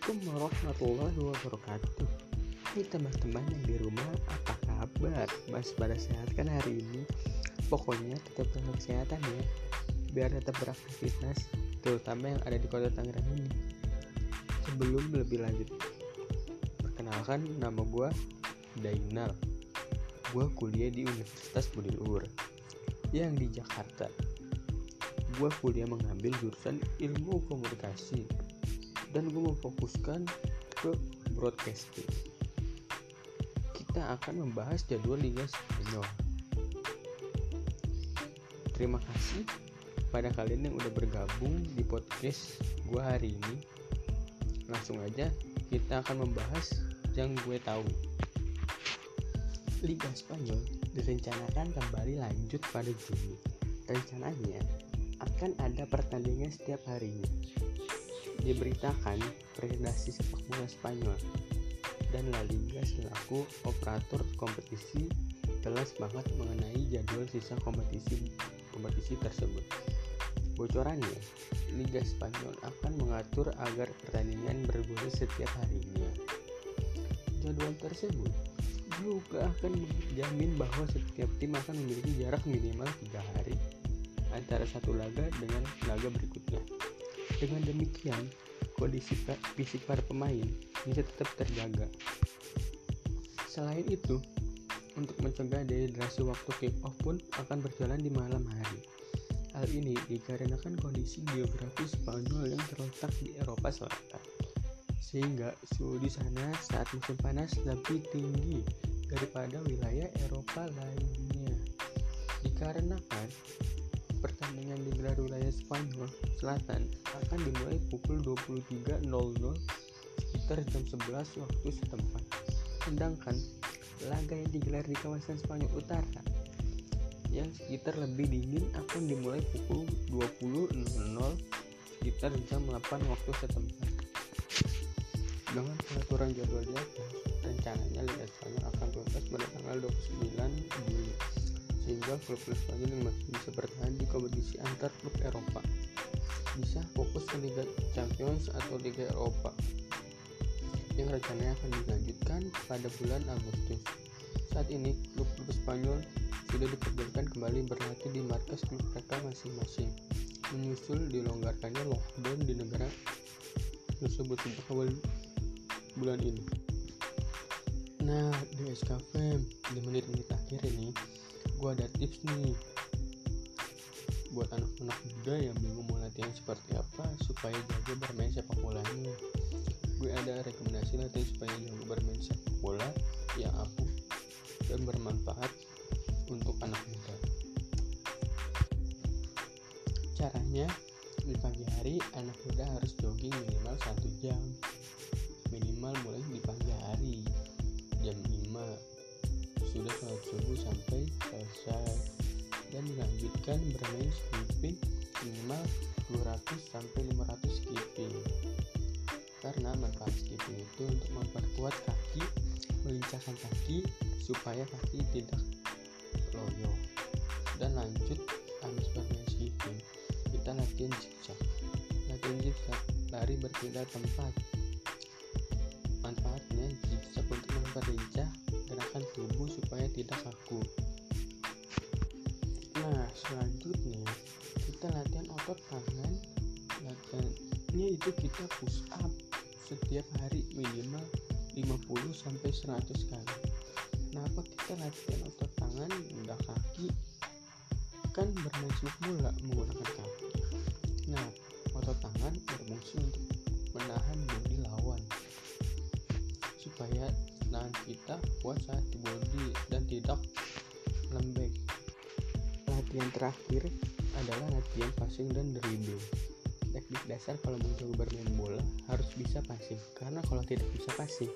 Assalamualaikum warahmatullahi wabarakatuh. Hai teman-teman yang di rumah apa kabar? Mas pada sehat kan hari ini? Pokoknya tetap jaga kesehatan ya Biar tetap beraktivitas Terutama yang ada di kota Tangerang ini. Sebelum lebih lanjut Perkenalkan nama gue Dainal. Gue kuliah di Universitas Budi Luhur Yang di Jakarta. Gue kuliah mengambil jurusan ilmu komunikasi dan gue memfokuskan ke broadcasting. Kita akan membahas jadwal Liga Spanyol. Terima kasih pada kalian yang udah bergabung di podcast gue hari ini. Langsung aja kita akan membahas yang gue tahu. Liga Spanyol direncanakan kembali lanjut pada Juni. Rencananya akan ada pertandingan setiap harinya diberitakan Federasi Sepak Bola Spanyol dan La Liga selaku operator kompetisi telah sepakat mengenai jadwal sisa kompetisi kompetisi tersebut. Bocorannya, Liga Spanyol akan mengatur agar pertandingan bergulir setiap harinya. Jadwal tersebut juga akan menjamin bahwa setiap tim akan memiliki jarak minimal tiga hari antara satu laga dengan laga berikutnya. Dengan demikian, kondisi fisik para pemain bisa tetap terjaga. Selain itu, untuk mencegah dehidrasi waktu kick-off pun akan berjalan di malam hari. Hal ini dikarenakan kondisi geografis Spanyol yang terletak di Eropa Selatan, sehingga suhu di sana saat musim panas lebih tinggi daripada wilayah Eropa lainnya. Dikarenakan pertandingan digelar wilayah Spanyol Selatan akan dimulai pukul 23.00 sekitar jam 11 waktu setempat. Sedangkan laga yang digelar di kawasan Spanyol Utara yang sekitar lebih dingin akan dimulai pukul 20.00 sekitar jam 8 waktu setempat. Dengan pengaturan jadwal di atas, rencananya Liga Spanyol akan tuntas pada tanggal 29 Juli sehingga klub-klub Spanyol yang masih bisa bertahan di kompetisi antar klub Eropa bisa fokus ke Liga Champions atau Liga Eropa yang rencananya akan dilanjutkan pada bulan Agustus. Saat ini, klub-klub Spanyol sudah diperbolehkan kembali berlatih di markas klub mereka masing-masing, menyusul dilonggarkannya lockdown di negara tersebut sejak awal bulan ini. Nah, di SKFM, di menit-menit akhir ini, gue ada tips nih. Buat anak-anak muda yang bingung mau latihan seperti apa supaya jago bermain sepak bolanya. Gue ada rekomendasi latihan supaya jago bermain sepak bola yang ampuh dan bermanfaat untuk anak muda. Caranya di pagi hari anak muda harus jogging minimal satu jam. Minimal mulai di pagi hari jam 5 sudah sholat subuh sampai selesai. Dan dilanjutkan bermain skipping minimal 200 sampai 500 skipping. Karena manfaat skipping itu untuk memperkuat kaki melincahkan kaki supaya kaki tidak loyo. Dan lanjut habis bermain skipping kita latihan zigzag latihan zigzag lari berpindah tempat. Manfaatnya zigzag untuk memperlincah gerakan tubuh supaya tidak kaku. Nah selanjutnya kita latihan otot tangan. Latihannya itu kita push up setiap hari minimal 50 sampai 100 kali. Kenapa kita latihan otot tangan? Udah kaki. Kan bermain sepak menggunakan kaki. Nah otot tangan berfungsi untuk menahan bodi lawan supaya tangan kita kuat saat di body dan tidak lembek. Latihan terakhir adalah latihan passing dan dribbling. Teknik dasar kalau mencoba bermain bola harus bisa passing. Karena kalau tidak bisa passing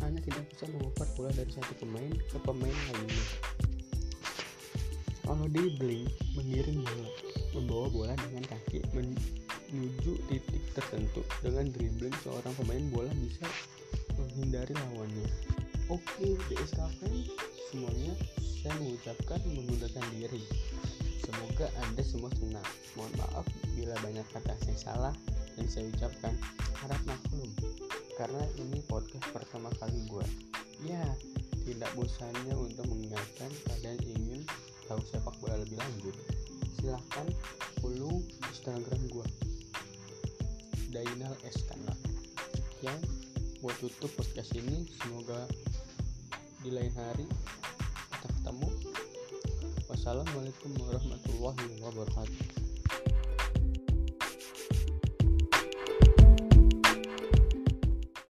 anda tidak bisa mengoper bola dari satu pemain ke pemain lainnya. Kalau dribbling mengiring bola membawa bola dengan kaki menuju titik tertentu. Dengan dribbling seorang pemain bola bisa menghindari lawannya. Oke DSKP semuanya saya mengucapkan mengundurkan diri. Semoga anda semua senang. Mohon maaf bila banyak kata yang salah yang saya ucapkan. Harap maklum karena ini podcast pertama kali gue ya tidak bosannya untuk mengingatkan kalian ingin tahu sepak bola lebih lanjut. Silahkan follow instagram gue Dainal Eskana ya buat tutup podcast ini. Semoga di lain hari kita ketemu. Wassalamualaikum warahmatullahi wabarakatuh